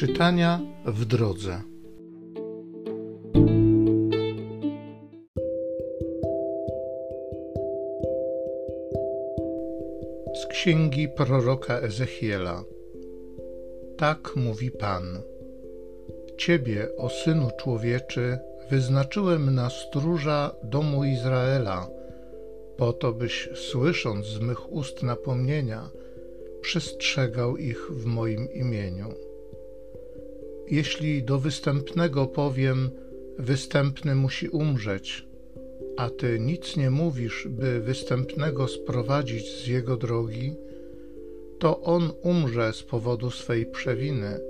Czytania w drodze. Z księgi proroka Ezechiela. Tak mówi Pan. Ciebie, o synu człowieczy, wyznaczyłem na stróża domu Izraela, po to byś, słysząc z mych ust napomnienia, przestrzegał ich w moim imieniu. Jeśli do występnego powiem, występny musi umrzeć, a ty nic nie mówisz, by występnego sprowadzić z jego drogi, to on umrze z powodu swej przewiny,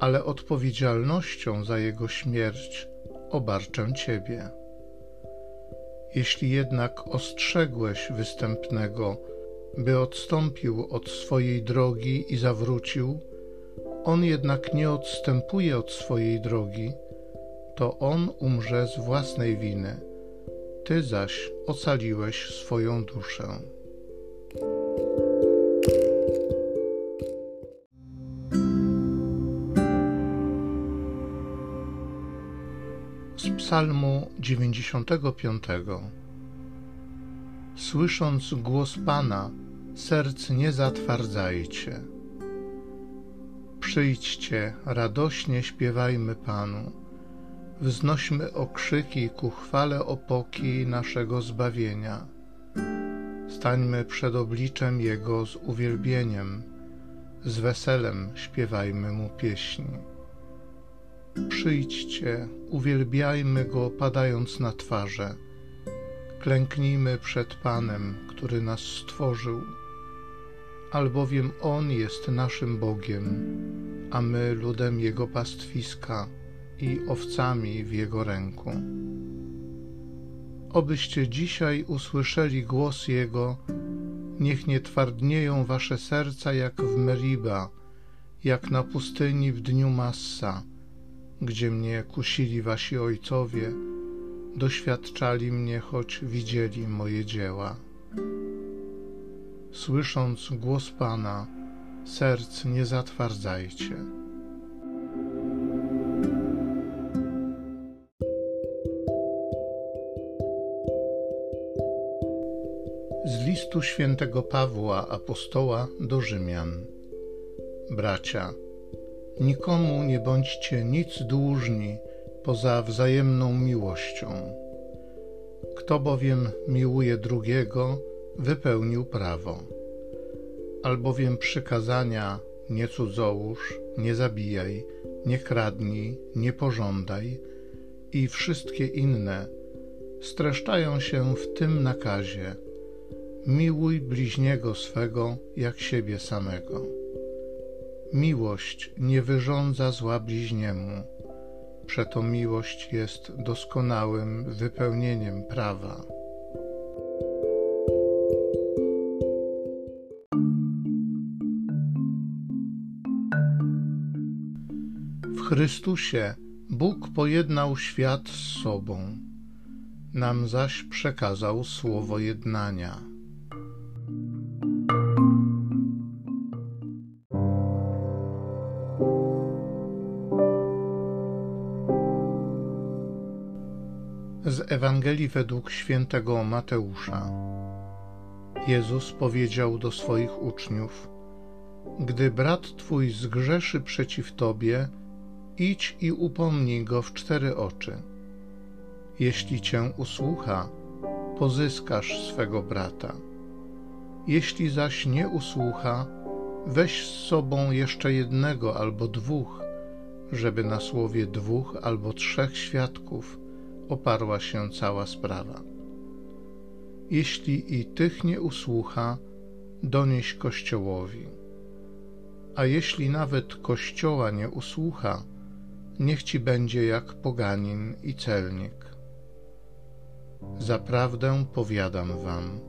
ale odpowiedzialnością za jego śmierć obarczę ciebie. Jeśli jednak ostrzegłeś występnego, by odstąpił od swojej drogi i zawrócił, on jednak nie odstępuje od swojej drogi, to on umrze z własnej winy, ty zaś ocaliłeś swoją duszę. Z Psalmu 95 Słysząc głos Pana, serc nie zatwardzajcie. Przyjdźcie, radośnie śpiewajmy Panu, wznośmy okrzyki ku chwale opoki naszego zbawienia. Stańmy przed obliczem Jego z uwielbieniem, z weselem śpiewajmy Mu pieśni. Przyjdźcie, uwielbiajmy Go padając na twarze, klęknijmy przed Panem, który nas stworzył albowiem On jest naszym Bogiem, a my ludem Jego pastwiska i owcami w Jego ręku. Obyście dzisiaj usłyszeli głos Jego, niech nie twardnieją wasze serca jak w Meriba, jak na pustyni w dniu Massa, gdzie mnie kusili wasi ojcowie, doświadczali mnie, choć widzieli moje dzieła słysząc głos Pana, serc nie zatwardzajcie. Z listu świętego Pawła apostoła do Rzymian. Bracia, nikomu nie bądźcie nic dłużni poza wzajemną miłością. Kto bowiem miłuje drugiego, wypełnił prawo. Albowiem przykazania nie cudzołóż, nie zabijaj, nie kradnij, nie pożądaj i wszystkie inne streszczają się w tym nakazie: miłuj bliźniego swego jak siebie samego. Miłość nie wyrządza zła bliźniemu, przeto miłość jest doskonałym wypełnieniem prawa. Chrystusie Bóg pojednał świat z sobą, nam zaś przekazał słowo jednania. Z Ewangelii według świętego Mateusza. Jezus powiedział do swoich uczniów: Gdy brat twój zgrzeszy przeciw tobie, idź i upomnij go w cztery oczy. Jeśli cię usłucha, pozyskasz swego brata. Jeśli zaś nie usłucha, weź z sobą jeszcze jednego albo dwóch, żeby na słowie dwóch albo trzech świadków oparła się cała sprawa. Jeśli i tych nie usłucha, donieś Kościołowi. A jeśli nawet Kościoła nie usłucha, niech ci będzie jak poganin i celnik. Zaprawdę powiadam wam,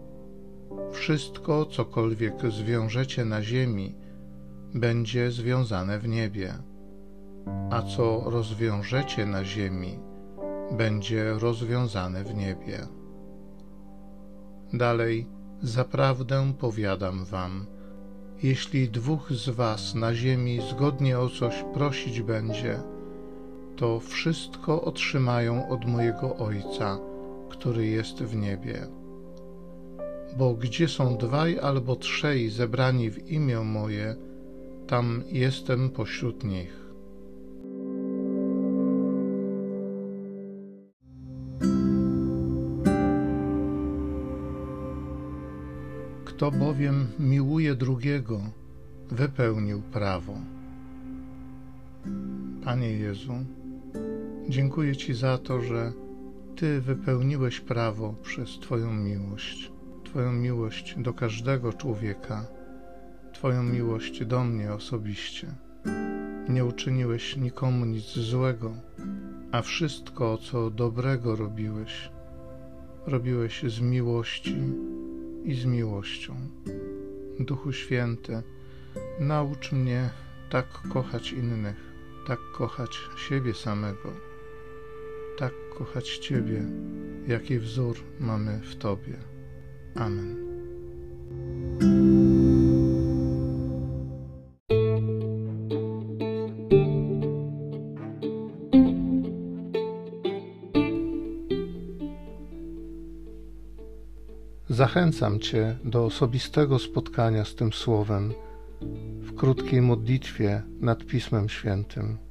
wszystko, cokolwiek zwiążecie na ziemi, będzie związane w niebie, a co rozwiążecie na ziemi, będzie rozwiązane w niebie. Dalej, zaprawdę powiadam wam, Jeśli dwóch z was na ziemi zgodnie o coś prosić będzie, to wszystko otrzymają od mojego Ojca, który jest w niebie. Bo gdzie są dwaj albo trzej zebrani w imię moje, tam jestem pośród nich. Kto bowiem miłuje drugiego, wypełnił prawo. Panie Jezu, dziękuję Ci za to, że Ty wypełniłeś prawo przez Twoją miłość, Twoją miłość do każdego człowieka, Twoją miłość do mnie osobiście. Nie uczyniłeś nikomu nic złego, a wszystko, co dobrego robiłeś, robiłeś z miłości i z miłością. Duchu Święty, naucz mnie tak kochać innych, tak kochać siebie samego, kochać Ciebie, jaki wzór mamy w Tobie. Amen. Zachęcam Cię do osobistego spotkania z tym Słowem w krótkiej modlitwie nad Pismem Świętym.